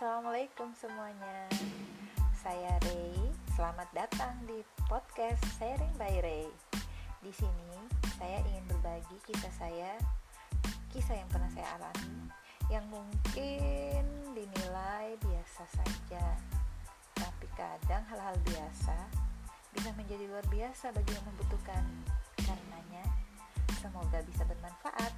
Assalamualaikum semuanya. Saya Ray Selamat datang di podcast Sharing by Ray Di sini saya ingin berbagi kisah saya Kisah yang pernah saya alami Yang mungkin dinilai biasa saja. Tapi kadang hal-hal biasa Bisa menjadi luar biasa bagi yang membutuhkan. Karenanya Semoga bisa bermanfaat.